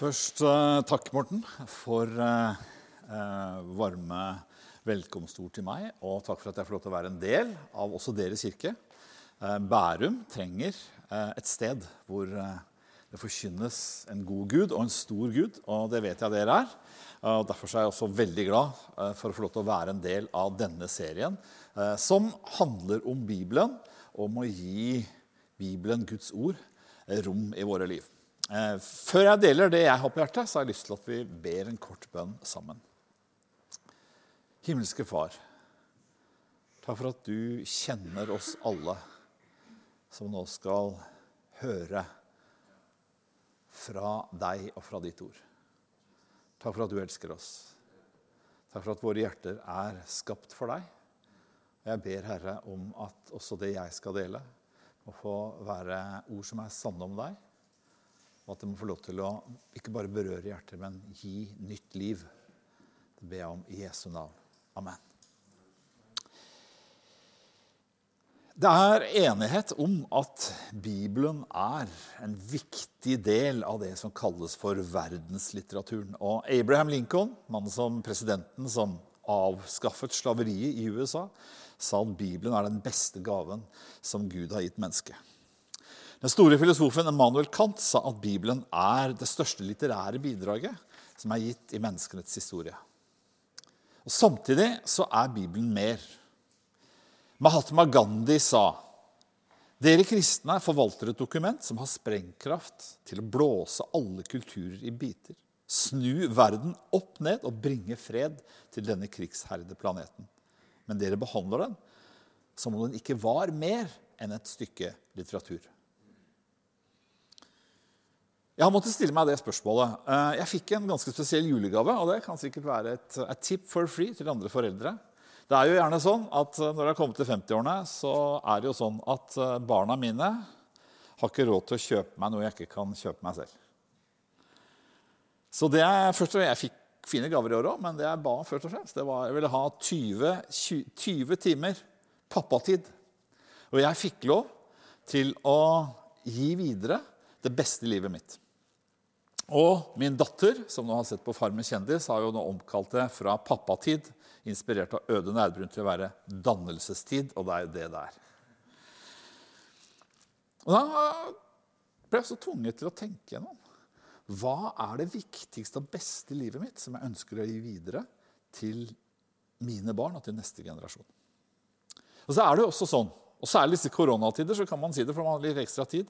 Først eh, takk, Morten, for eh, eh, varme velkomstord til meg. Og takk for at jeg får lov til å være en del av også deres kirke. Bærum trenger et sted hvor det forkynnes en god Gud og en stor Gud, og det vet jeg dere er. Og Derfor er jeg også veldig glad for å få lov til å være en del av denne serien, som handler om Bibelen, om å gi Bibelen, Guds ord, rom i våre liv. Eh, Før jeg deler det jeg har på hjertet, så har jeg lyst til at vi ber en kort bønn sammen. Himmelske Far, takk for at du kjenner oss alle som nå skal høre fra deg og fra ditt ord. Takk for at du elsker oss. Takk for at våre hjerter er skapt for deg. Og jeg ber, Herre, om at også det jeg skal dele, må få være ord som er sanne om deg. Og at det må få lov til å ikke bare berøre hjertet, men gi nytt liv. Det ber jeg om i Jesu navn. Amen. Det er enighet om at Bibelen er en viktig del av det som kalles for verdenslitteraturen. Og Abraham Lincoln, mannen som presidenten som avskaffet slaveriet i USA, sa at Bibelen er den beste gaven som Gud har gitt mennesket. Den store filosofen Emmanuel Kant sa at Bibelen er det største litterære bidraget som er gitt i menneskenes historie. Og Samtidig så er Bibelen mer. Mahatma Gandhi sa dere kristne forvalter et dokument som har sprengkraft til å blåse alle kulturer i biter, snu verden opp ned og bringe fred til denne krigsherjede planeten. Men dere behandler den som om den ikke var mer enn et stykke litteratur. Jeg har måttet stille meg det spørsmålet. Eh, Jeg fikk en ganske spesiell julegave, og det kan sikkert være et, et tip for free til andre foreldre. Det er jo gjerne sånn at eh, Når jeg har kommet til 50-årene, så er det jo sånn at eh, barna mine har ikke råd til å kjøpe meg noe jeg ikke kan kjøpe meg selv. Så det er først og Jeg fikk fine gaver i år òg, men det jeg ba om først og fremst, det var jeg ville ha 20, 20, 20 timer pappatid. Og jeg fikk lov til å gi videre det beste livet mitt. Og min datter, som nå har sett på Farmen kjendis, har jo nå omkalt det fra pappatid, inspirert av Øde Nærbrun, til å være dannelsestid, og det er jo det det er. Og da ble jeg så tvunget til å tenke gjennom. Hva er det viktigste og beste i livet mitt som jeg ønsker å gi videre til mine barn og til neste generasjon? Og så er det jo også sånn, og særlig disse koronatider, så kan man si det for man har litt ekstra tid,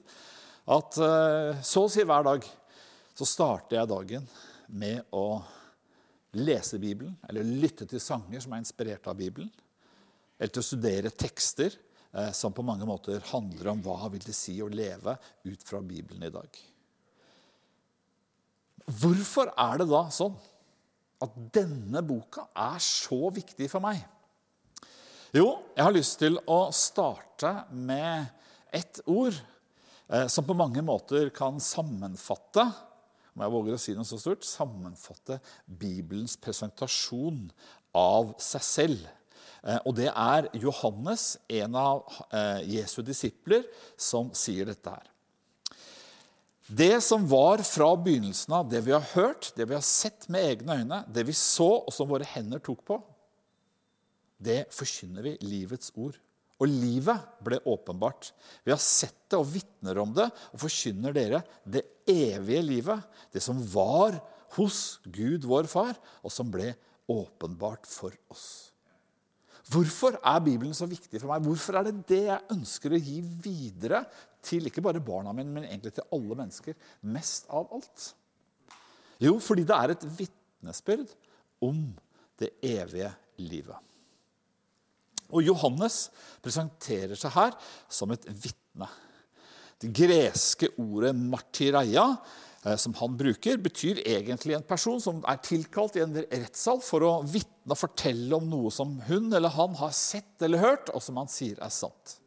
at eh, så å si hver dag så starter jeg dagen med å lese Bibelen, eller lytte til sanger som er inspirert av Bibelen, eller til å studere tekster eh, som på mange måter handler om hva vil det si å leve ut fra Bibelen i dag. Hvorfor er det da sånn at denne boka er så viktig for meg? Jo, jeg har lyst til å starte med ett ord eh, som på mange måter kan sammenfatte om jeg våger å si noe så stort, sammenfatte Bibelens presentasjon av seg selv. Eh, og det er Johannes, en av eh, Jesu disipler, som sier dette her. Det som var fra begynnelsen av, det vi har hørt, det vi har sett med egne øyne, det vi så, og som våre hender tok på, det forkynner vi livets ord. Og livet ble åpenbart. Vi har sett det og vitner om det og forkynner dere det evige livet. Det som var hos Gud, vår far, og som ble åpenbart for oss. Hvorfor er Bibelen så viktig for meg? Hvorfor er det det jeg ønsker å gi videre til ikke bare barna mine, men egentlig til alle mennesker? Mest av alt. Jo, fordi det er et vitnesbyrd om det evige livet. Og Johannes presenterer seg her som et vitne. Det greske ordet martyreia, eh, som han bruker, betyr egentlig en person som er tilkalt i en rettssal for å vitne og fortelle om noe som hun eller han har sett eller hørt, og som han sier er sant.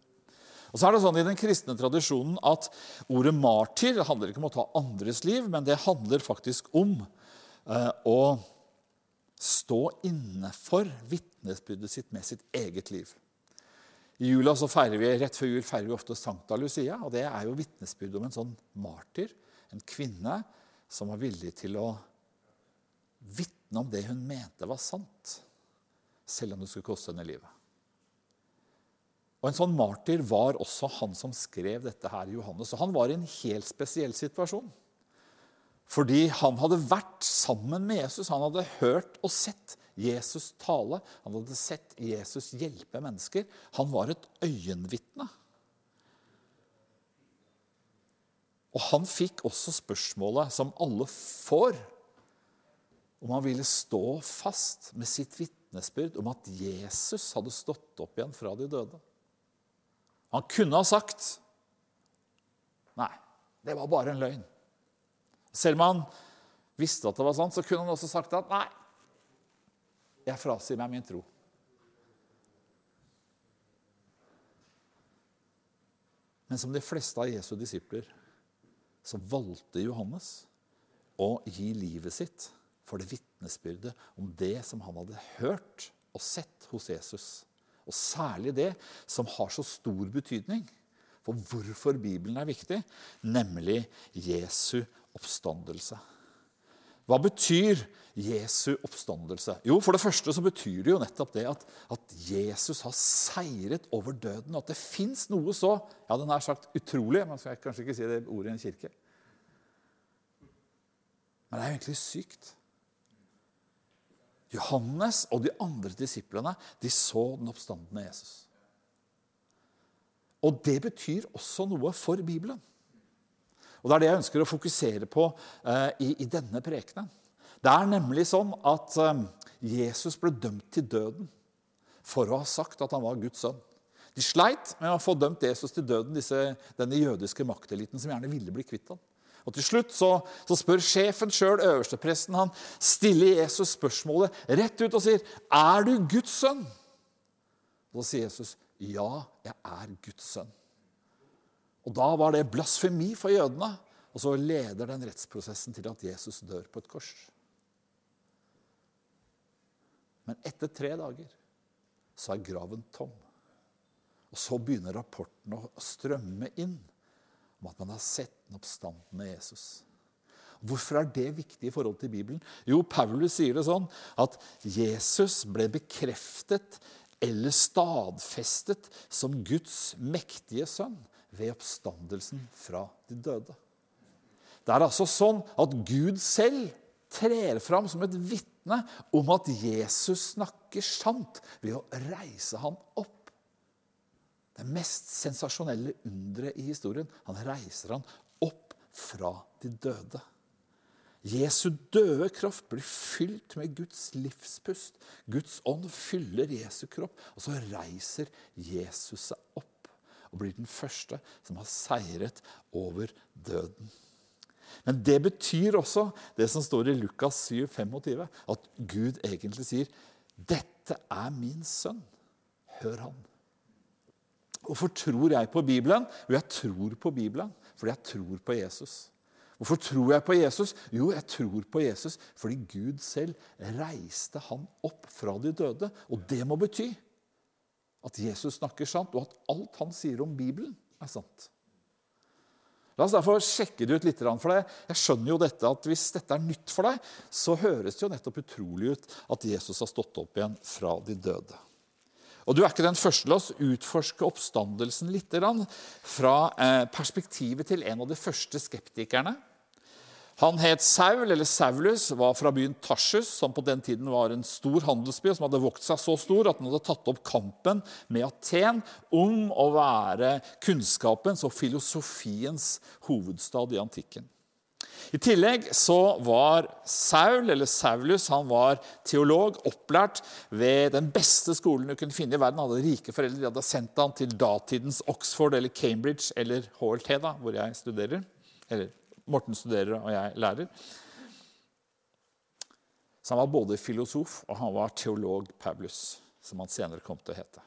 Og så er det sånn I den kristne tradisjonen at ordet martyr handler ikke om å ta andres liv, men det handler faktisk om eh, å stå inne for vitnesbyrdet sitt med sitt eget liv. I jula så feirer vi, Rett før jul feirer vi ofte Sankta Lucia. og Det er jo vitnesbyrd om en sånn martyr, en kvinne som var villig til å vitne om det hun mente var sant, selv om det skulle koste henne livet. Og En sånn martyr var også han som skrev dette her i Johannes. Og han var i en helt spesiell situasjon. Fordi han hadde vært sammen med Jesus. Han hadde hørt og sett Jesus tale. Han hadde sett Jesus hjelpe mennesker. Han var et øyenvitne. Og han fikk også spørsmålet som alle får, om han ville stå fast med sitt vitnesbyrd om at Jesus hadde stått opp igjen fra de døde. Han kunne ha sagt Nei, det var bare en løgn. Selv om han visste at det var sånn, så kunne han også sagt at nei, jeg frasier meg min tro. Men som de fleste av Jesu disipler så valgte Johannes å gi livet sitt for det vitnesbyrdet om det som han hadde hørt og sett hos Jesus. Og særlig det som har så stor betydning for hvorfor Bibelen er viktig, nemlig Jesu oppstandelse. Hva betyr Jesu oppstandelse? Jo, For det første så betyr det jo nettopp det at, at Jesus har seiret over døden. At det fins noe så ja, den er sagt utrolig Man skal kanskje ikke si det ordet i en kirke. Men det er jo egentlig sykt. Johannes og de andre disiplene de så den oppstandende Jesus. Og det betyr også noe for Bibelen. Og Det er det jeg ønsker å fokusere på eh, i, i, denne prekenen. Det er nemlig sånn at eh, Jesus ble dømt til døden for å ha sagt at han var Guds sønn. De sleit med å få dømt Jesus til døden, disse, denne jødiske makteliten som gjerne ville bli kvitt ham. Og Til slutt så, så spør sjefen sjøl, øverstepresten, han stiller Jesus spørsmålet rett ut og sier, 'Er du Guds sønn?' Og Da sier Jesus, 'Ja, jeg er Guds sønn'. Og Da var det blasfemi for jødene. Og så leder den rettsprosessen til at Jesus dør på et kors. Men etter tre dager så er graven tom. Og så begynner rapporten å strømme inn om at man har sett den oppstandende Jesus. Hvorfor er det viktig i forhold til Bibelen? Jo, Paulus sier det sånn at Jesus ble bekreftet eller stadfestet som Guds mektige sønn ved oppstandelsen fra de døde. Det er altså sånn at Gud selv trer fram som et vitne om at Jesus snakker sant ved å reise ham opp det mest sensasjonelle underet i historien. Han reiser ham opp fra de døde. Jesu døde kropp blir fylt med Guds livspust. Guds ånd fyller Jesu kropp, og så reiser Jesus seg opp og blir den første som har seiret over døden. Men det betyr også det som står i Lukas 7, 25, at Gud egentlig sier, 'Dette er min sønn. Hør han.' Hvorfor tror jeg på Bibelen? Jo, jeg tror på Bibelen fordi jeg tror på Jesus. Hvorfor tror jeg på Jesus? Jo, jeg tror på Jesus fordi Gud selv reiste han opp fra de døde. Og det må bety at Jesus snakker sant, og at alt han sier om Bibelen, er sant. La oss derfor sjekke det ut litt for deg. Jeg skjønner jo dette at Hvis dette er nytt for deg, så høres det jo nettopp utrolig ut at Jesus har stått opp igjen fra de døde. Og Du er ikke den første til å utforske oppstandelsen litt fra eh, perspektivet til en av de første skeptikerne. Han het Saul, eller Saulus, var fra byen Tarsus, som på den tiden var en stor handelsby, som hadde vokst seg så stor at han hadde tatt opp kampen med Aten om å være kunnskapens og filosofiens hovedstad i antikken. I tillegg så var Saul, eller Saulus han var teolog, opplært ved den beste skolen du kunne finne i verden. Han hadde rike foreldre. De hadde sendt han til datidens Oxford eller Cambridge eller HLT, da, hvor jeg studerer. Eller Morten studerer, og jeg lærer. Så han var både filosof og han var teolog Paulus, som han senere kom til å hete.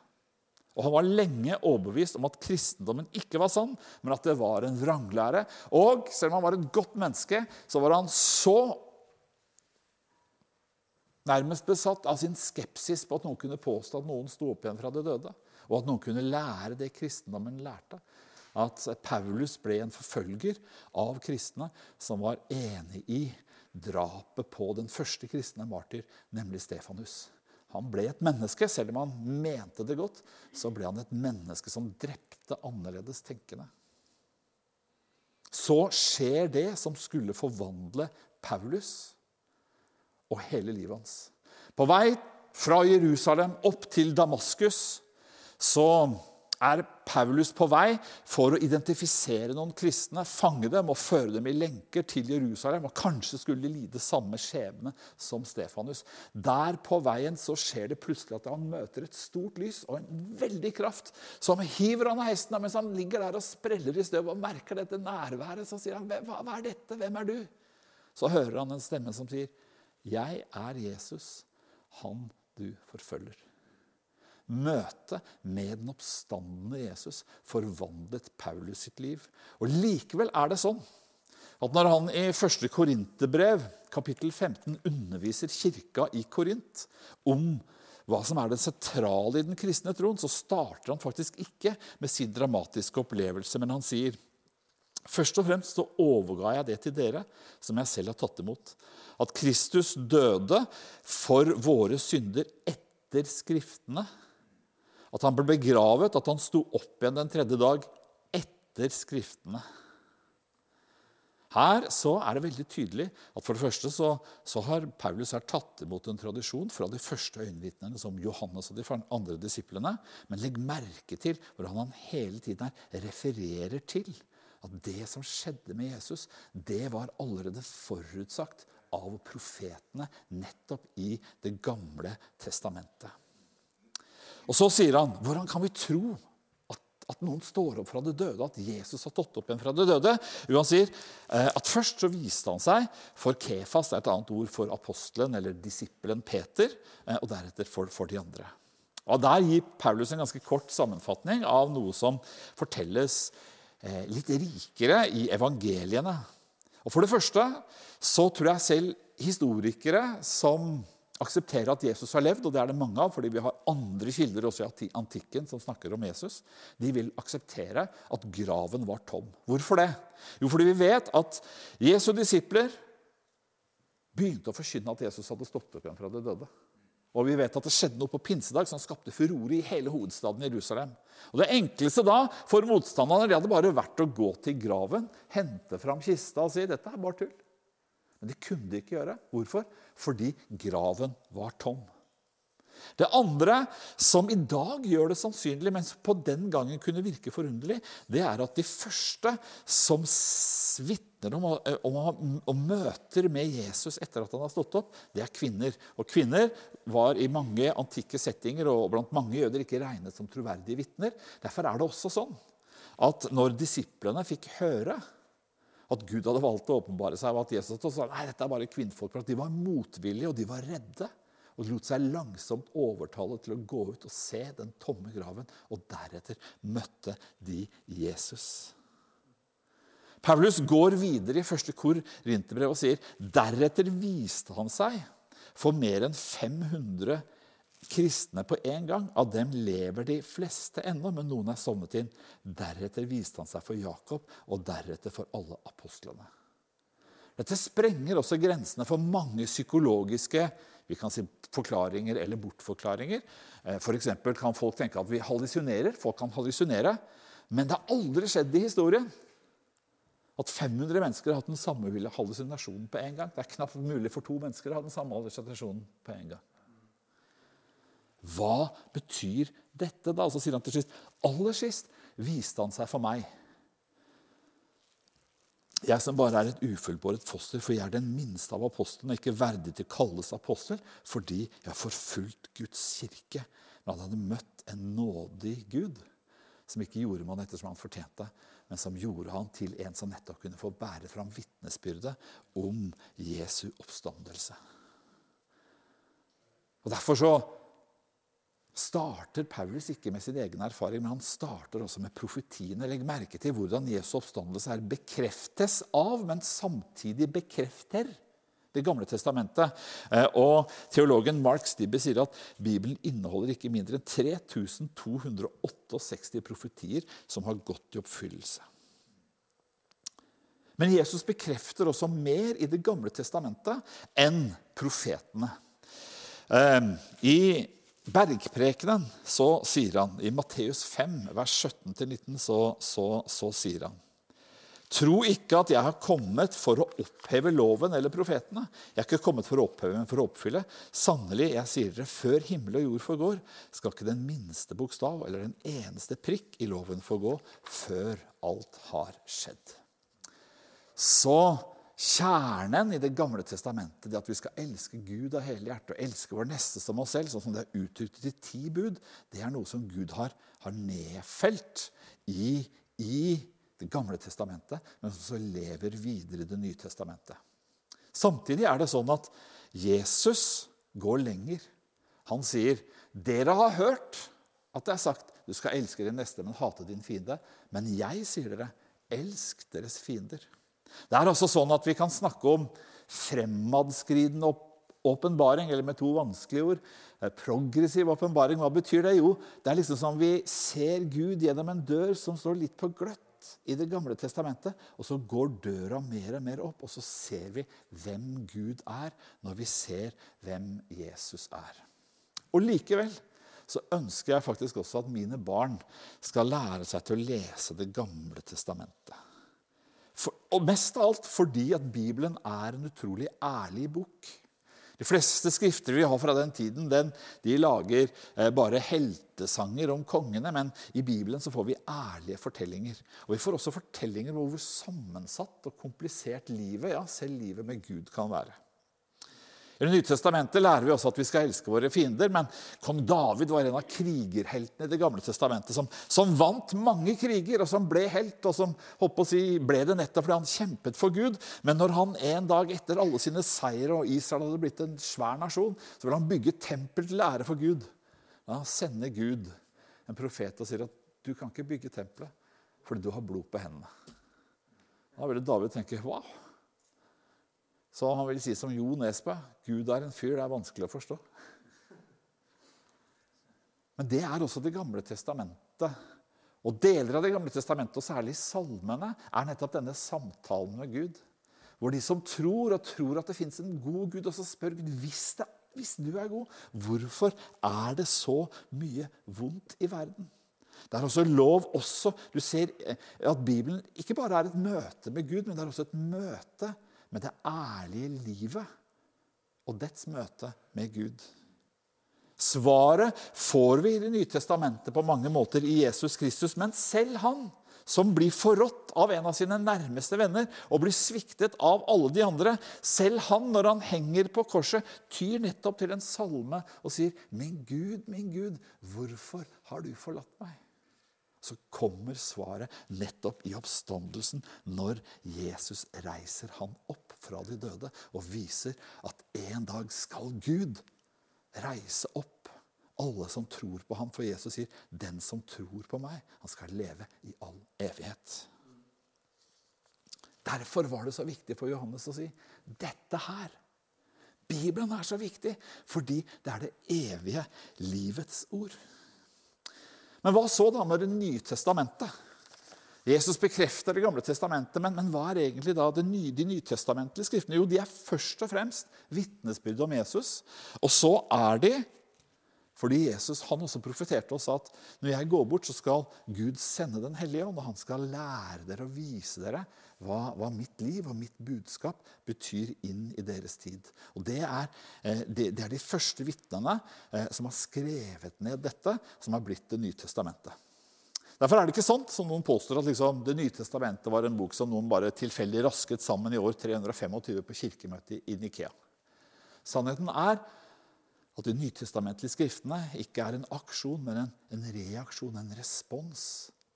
Og Han var lenge overbevist om at kristendommen ikke var sann, men at det var en vranglære. Og selv om han var et godt menneske, så var han så nærmest besatt av sin skepsis på at noen kunne påstå at noen sto opp igjen fra de døde, og at noen kunne lære det kristendommen lærte, at Paulus ble en forfølger av kristne som var enig i drapet på den første kristne martyr, nemlig Stefanus. Han ble et menneske. Selv om han mente det godt, så ble han et menneske som drepte annerledes tenkende. Så skjer det som skulle forvandle Paulus og hele livet hans. På vei fra Jerusalem opp til Damaskus så er Paulus på vei for å identifisere noen kristne, fange dem og føre dem i lenker til Jerusalem. og Kanskje skulle de lide samme skjebne som Stefanus. Der på veien så skjer det plutselig at han møter et stort lys og en veldig kraft som hiver han av hesten mens han ligger der og spreller i støv og merker dette nærværet. Så sier han, hva, hva er dette? Hvem er du? Så hører han en stemme som sier, 'Jeg er Jesus, han du forfølger'. Møtet med den oppstandende Jesus forvandlet Paulus sitt liv. Og Likevel er det sånn at når han i 1. Korinterbrev, kapittel 15, underviser kirka i Korint om hva som er det sentrale i den kristne troen, så starter han faktisk ikke med sin dramatiske opplevelse, men han sier Først og fremst så overga jeg det til dere, som jeg selv har tatt imot. At Kristus døde for våre synder etter Skriftene at han ble begravet, at han sto opp igjen den tredje dag etter Skriftene. Her så er det veldig tydelig at for det første så, så har Paulus her tatt imot en tradisjon fra de første øyenvitnene, som Johannes og de andre disiplene. Men legg merke til hvordan han hele tiden her refererer til at det som skjedde med Jesus, det var allerede forutsagt av profetene nettopp i Det gamle testamentet. Og så sier han, hvordan kan vi tro at, at, noen står opp fra det døde, at Jesus har stått opp igjen fra det døde? Jo, han sier eh, at først så viste han seg for Kefas, det er et annet ord for apostelen eller disippelen Peter, eh, og deretter for, for de andre. Og Der gir Paulus en ganske kort sammenfatning av noe som fortelles eh, litt rikere i evangeliene. Og For det første så tror jeg selv historikere som akseptere at Jesus har levd, og det er det mange av, fordi vi har andre kilder også i antikken som snakker om Jesus. De vil akseptere at graven var tom. Hvorfor det? Jo, fordi vi vet at Jesu disipler begynte å forkynne at Jesus hadde stått opp igjen fra de døde. Og vi vet at det skjedde noe på pinsedag som skapte furore i hele hovedstaden Jerusalem. Og Det enkleste da for motstanderne de hadde bare vært å gå til graven, hente fram kista og si dette er bare tull. Men det kunne de ikke gjøre. Hvorfor? Fordi graven var tom. Det andre som i dag gjør det sannsynlig, men på den gangen kunne virke forunderlig, det er at de første som vitner om, om, om, møter med Jesus etter at han har stått opp, det er kvinner. Og kvinner var i mange antikke settinger og blant mange jøder ikke regnet som troverdige vitner. Derfor er det også sånn at når disiplene fikk høre at Gud hadde valgt å åpenbare seg, og at Jesus sa nei, dette er bare kvinnfolk. For at de var motvillige, og de var redde. Og de lot seg langsomt overtale til å gå ut og se den tomme graven. Og deretter møtte de Jesus. Paulus går videre i første kor Rinterbrev og sier deretter viste han seg for mer enn 500 kristne på en gang. Av dem lever de fleste ennå, men noen er sovnet inn. Deretter viste han seg for Jakob, og deretter for alle apostlene. Dette sprenger også grensene for mange psykologiske vi kan si forklaringer eller bortforklaringer. F.eks. for kan folk tenke at vi hallusinerer. Folk kan hallusinere. Men det har aldri skjedd i historien at 500 mennesker har hatt den samme hallusinasjonen på en gang. Det er knapt mulig for to mennesker å ha den samme hallusinasjonen på en gang. Hva betyr dette, da? Og så sier han til sist Aller sist viste han seg for meg. Jeg som bare er et ufullbåret foster, for jeg er den minste av apostlene og ikke verdig til å kalles apostel, fordi jeg har forfulgt Guds kirke. Men han hadde møtt en nådig Gud, som ikke gjorde man etter som han fortjente, men som gjorde han til en som nettopp kunne få bære fram vitnesbyrdet om Jesu oppstandelse. Og Derfor så starter Paulus ikke med sin egen erfaring, men han starter også med profetiene. Legg merke til hvordan Jesu oppstandelse her bekreftes av, men samtidig bekrefter Det gamle testamentet. Eh, og Teologen Mark Stibbe sier at Bibelen inneholder ikke mindre enn 3268 profetier som har gått i oppfyllelse. Men Jesus bekrefter også mer i Det gamle testamentet enn profetene. Eh, I Bergprekenen så sier han, i Matteus 5, vers 17-19, så, så, så sier han Tro ikke at jeg har kommet for å oppheve loven eller profetene. Jeg er ikke kommet for å oppheve, men for å oppfylle. Sannelig, jeg sier dere, før himmel og jord forgår, skal ikke den minste bokstav eller den eneste prikk i loven forgå før alt har skjedd. Så kjernen i Det gamle testamentet, det at vi skal elske Gud av hele hjertet og elske vår neste som oss selv, sånn som det er uttrykt i ti bud, det er noe som Gud har, har nedfelt i, i det gamle testamentet, men som så lever videre i Det nye testamentet. Samtidig er det sånn at Jesus går lenger. Han sier, 'Dere har hørt at det er sagt:" 'Du skal elske din neste, men hate din fiende.' Men jeg sier dere, elsk deres fiender. Det er altså sånn at vi kan snakke om fremadskridende åpenbaring, eller med to vanskelige ord. Progressiv åpenbaring, hva betyr det? Jo, det er liksom som vi ser Gud gjennom en dør som står litt på gløtt i Det gamle testamentet. Og så går døra mer og mer opp, og så ser vi hvem Gud er, når vi ser hvem Jesus er. Og likevel så ønsker jeg faktisk også at mine barn skal lære seg til å lese Det gamle testamentet. For, og mest av alt fordi at Bibelen er en utrolig ærlig bok. De fleste skrifter vi har fra den tiden, den, de lager eh, bare heltesanger om kongene. Men i Bibelen så får vi ærlige fortellinger. Og vi får også fortellinger om hvor sammensatt og komplisert livet, ja, selv livet med Gud, kan være. I Det nye testamentet lærer vi også at vi skal elske våre fiender. Men kong David var en av krigerheltene i Det gamle testamentet som, som vant mange kriger, og som ble helt, og som å si, ble det nettopp fordi han kjempet for Gud. Men når han en dag etter alle sine seire og Israel hadde blitt en svær nasjon, så ville han bygge tempel til ære for Gud. Da sender Gud en profet og sier at du kan ikke bygge tempelet fordi du har blod på hendene. Da ville David tenke wow. Så han vil si som Jo Nesbø Gud er en fyr det er vanskelig å forstå. Men det er også Det gamle testamentet. Og Deler av Det gamle testamentet, og særlig salmene, er nettopp denne samtalen med Gud. Hvor de som tror og tror at det fins en god Gud, også spør Gud hvis, det, hvis du er god, hvorfor er det så mye vondt i verden? Det er også lov også, Du ser eh, at Bibelen ikke bare er et møte med Gud, men det er også et møte med det ærlige livet og dets møte med Gud. Svaret får vi i Det nye testamentet på mange måter i Jesus Kristus, men selv han som blir forrådt av en av sine nærmeste venner og blir sviktet av alle de andre, selv han, når han henger på korset, tyr nettopp til en salme og sier, 'Min Gud, min Gud, hvorfor har du forlatt meg?' Så kommer svaret nettopp i oppstandelsen, når Jesus reiser han opp fra de døde og viser at en dag skal Gud reise opp alle som tror på ham. For Jesus sier, 'Den som tror på meg, han skal leve i all evighet'. Derfor var det så viktig for Johannes å si dette her. Bibelen er så viktig fordi det er det evige livets ord. Men hva så da med Det nye testamentet? Jesus bekrefter Det gamle testamentet, men, men hva er egentlig da nye, de nytestamentlige skriftene? Jo, de er først og fremst vitnesbyrd om Jesus. Og så er de fordi Jesus han også profeterte og sa at når jeg går bort, så skal Gud sende Den hellige ånd, og han skal lære dere og vise dere hva, hva, mitt liv og mitt budskap betyr inn i deres tid. Og Det er, eh, det, det er de første vitnene eh, som har skrevet ned dette, som har blitt Det nye testamentet. Derfor er det ikke sant som noen påstår at liksom, Det nye testamentet var en bok som noen bare tilfeldig rasket sammen i år 325 på kirkemøtet i Nikea. Sannheten er at de nytestamentlige skriftene ikke er en aksjon, men en, en reaksjon, en respons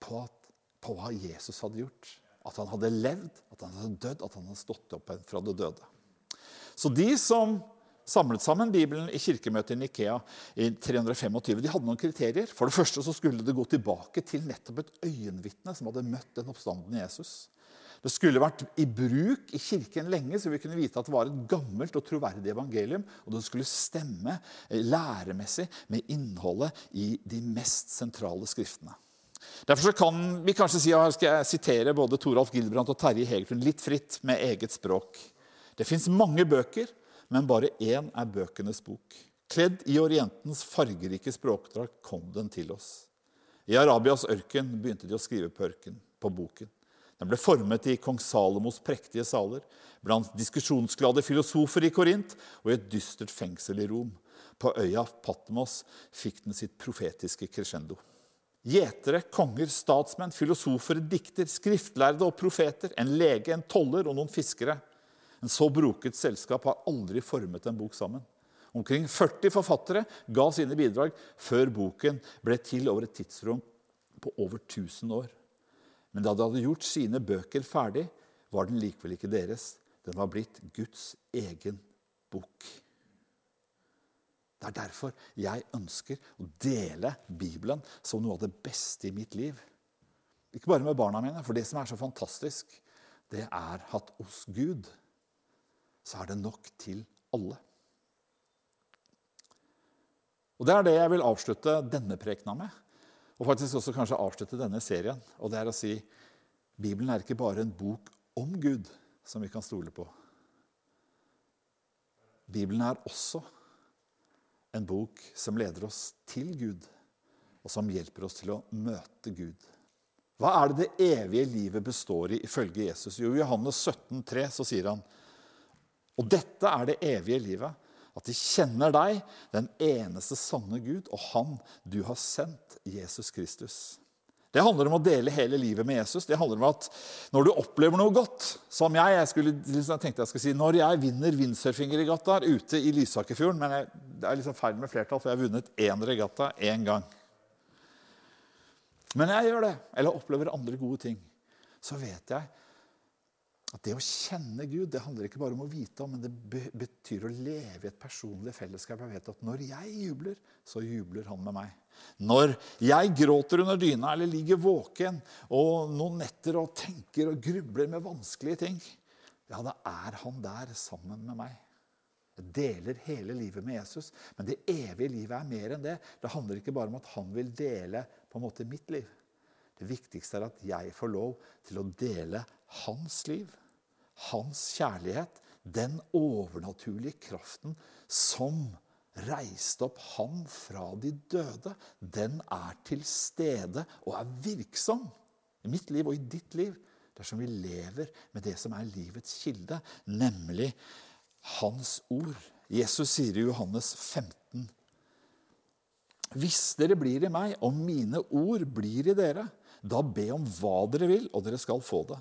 på, at, på, hva Jesus hadde gjort. At han hadde levd, at han hadde dødd, at han hadde stått opp fra det døde. Så de som samlet sammen Bibelen i kirkemøtet i Nikea i 325, de hadde noen kriterier. For det første så skulle det gå tilbake til nettopp et øyenvitne som hadde møtt den oppstanden Jesus. Det skulle vært i bruk i kirken lenge, så vi kunne vite at det var et gammelt og troverdig evangelium. Og det skulle stemme eh, læremessig med innholdet i de mest sentrale skriftene. Derfor kan vi kanskje si, og skal jeg sitere både Toralf Gilbrandt og Terje Hegertun litt fritt med eget språk. Det fins mange bøker, men bare én er bøkenes bok. Kledd i Orientens fargerike språkdrakt kom den til oss. I Arabias ørken begynte de å skrive på ørken, på boken. Den ble formet i kong Salomos prektige saler, blant diskusjonsglade filosofer i Korint og i et dystert fengsel i Rom. På øya Patmos fikk den sitt profetiske crescendo. Gjetere, konger, statsmenn, filosofer, dikter, skriftlærde og profeter, en lege, en toller og noen fiskere. En så broket selskap har aldri formet en bok sammen. Omkring 40 forfattere ga sine bidrag før boken ble til over et tidsrom på over 1000 år. Men da de hadde gjort sine bøker ferdig, var den likevel ikke deres. Den var blitt Guds egen bok. Det er derfor jeg ønsker å dele Bibelen som noe av det beste i mitt liv. Ikke bare med barna mine, for det som er så fantastisk, det er at hos Gud så er det nok til alle. Og Det er det jeg vil avslutte denne prekena med, og faktisk også kanskje avslutte denne serien. Og det er å si Bibelen er ikke bare en bok om Gud som vi kan stole på. Bibelen er også en bok som leder oss til Gud, og som hjelper oss til å møte Gud. Hva er det det evige livet består i ifølge Jesus? Jo, I Johannes 17, 3, så sier han og dette er det evige livet, at de kjenner deg, den eneste sanne Gud, og Han du har sendt, Jesus Kristus. Det handler om å dele hele livet med Jesus. Det handler om at når du opplever noe godt, som jeg Jeg skulle, liksom, tenkte jeg skulle si, Når jeg vinner windsurfingregattaer ute i Lysakerfjorden Men jeg, det er liksom feil med flertall, for jeg har vunnet én regatta én gang. Men jeg gjør det, eller opplever andre gode ting. Så vet jeg at det å kjenne Gud det handler ikke bare om å vite om, men det betyr å leve i et personlig fellesskap. Jeg vet at når jeg jubler, så jubler han med meg. Når jeg gråter under dyna eller ligger våken og noen netter og tenker og grubler med vanskelige ting, ja, da er han der sammen med meg. Jeg deler hele livet med Jesus, men det evige livet er mer enn det. Det handler ikke bare om at han vil dele på en måte mitt liv. Det viktigste er at jeg får lov til å dele hans liv hans kjærlighet, den overnaturlige kraften som reiste opp han fra de døde, den er til stede og er virksom i mitt liv og i ditt liv dersom vi lever med det som er livets kilde, nemlig hans ord. Jesus sier i Johannes 15.: Hvis dere blir i meg, og mine ord blir i dere, da be om hva dere vil, og dere skal få det.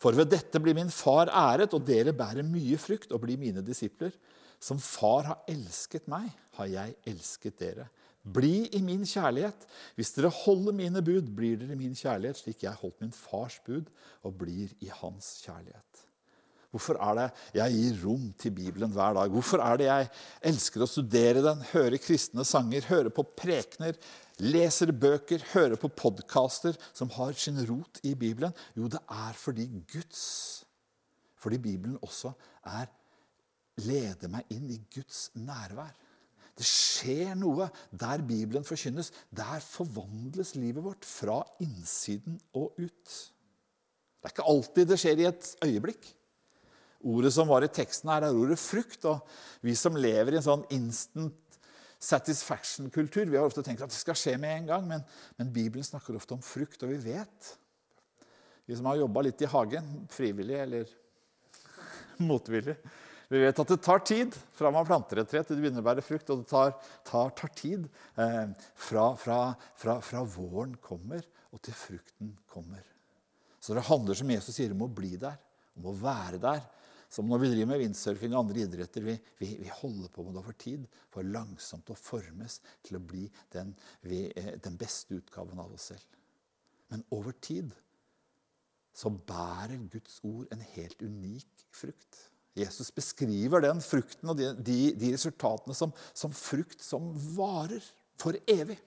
For ved dette blir min far æret, og dere bærer mye frukt og blir mine disipler. Som far har elsket meg, har jeg elsket dere. Bli i min kjærlighet. Hvis dere holder mine bud, blir dere min kjærlighet, slik jeg holdt min fars bud og blir i hans kjærlighet. Hvorfor er det jeg gir rom til Bibelen hver dag? Hvorfor er det jeg elsker å studere den, høre kristne sanger, høre på prekener, leser bøker, hører på podkaster som har sin rot i Bibelen? Jo, det er fordi Guds Fordi Bibelen også er leder meg inn i Guds nærvær. Det skjer noe der Bibelen forkynnes. Der forvandles livet vårt fra innsiden og ut. Det er ikke alltid det skjer i et øyeblikk. Ordet som var i teksten her, er ordet frukt. Og vi som lever i en sånn instant satisfaction-kultur. Vi har ofte tenkt at det skal skje med en gang, men, men Bibelen snakker ofte om frukt, og vi vet Vi som har jobba litt i hagen, frivillig eller motvillig Vi vet at det tar tid fra man planter et tre til det begynner å bære frukt. Og det tar, tar, tar tid eh, fra, fra, fra, fra våren kommer og til frukten kommer. Så det handler, som Jesus sier, om å bli der, om å være der som når vi driver med windsurfing og andre idretter, vi, vi, vi, holder på med det over tid for langsomt å formes til å bli den, vi, eh, den beste utgaven av oss selv. Men over tid så bærer Guds ord en helt unik frukt. Jesus beskriver den frukten og de, de, de resultatene som, som frukt som varer for evig.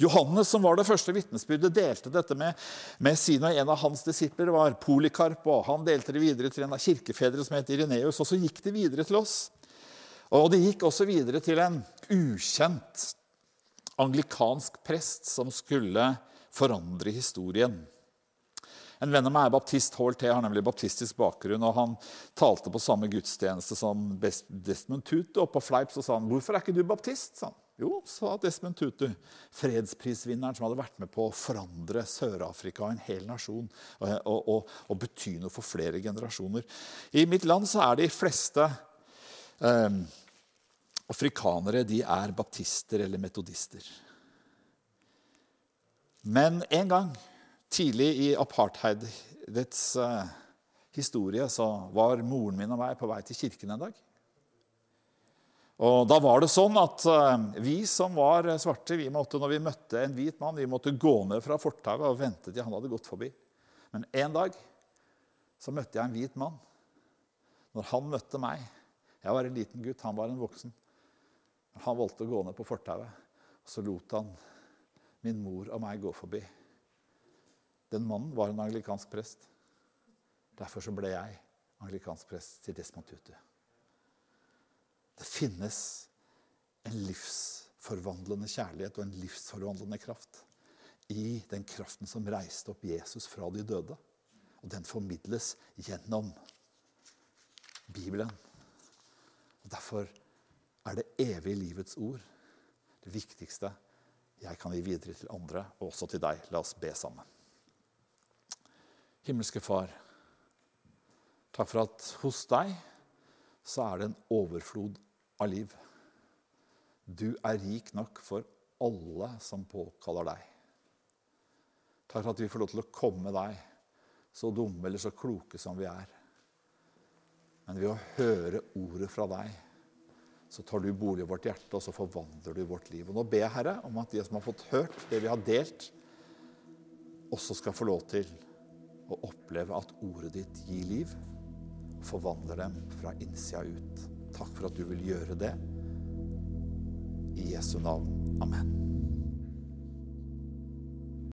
Johannes, som var det første vitnesbyrdet, delte dette med, med sine, og en av hans disipler var Polikarp. og Han delte det videre til en av kirkefedrene som het Ireneus, og så gikk det videre til oss. Og det gikk også videre til en ukjent anglikansk prest som skulle forandre historien. En venn av meg er baptist. HLT har nemlig baptistisk bakgrunn. og Han talte på samme gudstjeneste som Desmond Tutu. Og på fleip så sa han 'Hvorfor er ikke du baptist?' sa. Jo, sa Desmond Tutu, fredsprisvinneren som hadde vært med på å forandre Sør-Afrika, en hel nasjon, og, og, og, bety noe for flere generasjoner. I mitt land så er de fleste eh, afrikanere de er baptister eller metodister. Men en gang tidlig i apartheidets uh, historie så var moren min og meg på vei til kirken en dag. Og Da var det sånn at uh, vi som var svarte, vi måtte, når vi møtte en hvit mann, vi måtte gå ned fra fortauet og vente til han hadde gått forbi. Men en dag så møtte jeg en hvit mann. Når han møtte meg Jeg var en liten gutt, han var en voksen. Han valgte å gå ned på fortauet. Så lot han min mor og meg gå forbi. Den mannen var en anglikansk prest. Derfor så ble jeg anglikansk prest til Desmond Tutu. Det finnes en livsforvandlende kjærlighet og en livsforvandlende kraft i den kraften som reiste opp Jesus fra de døde. Og den formidles gjennom Bibelen. Og Derfor er det evige livets ord det viktigste jeg kan gi videre til andre, og også til deg. La oss be sammen. Himmelske Far, takk for at hos deg så er det en overflod av liv. Du er rik nok for alle som påkaller deg. Takk for at vi får lov til å komme deg, så dumme eller så kloke som vi er. Men ved å høre ordet fra deg så tar du bolig i vårt hjerte, og så forvandler du vårt liv. Og Nå ber jeg, Herre, om at de som har fått hørt det vi har delt, også skal få lov til å oppleve at ordet ditt gir liv, og forvandler dem fra innsida ut. Takk for at du vil gjøre det. I Jesu navn. Amen.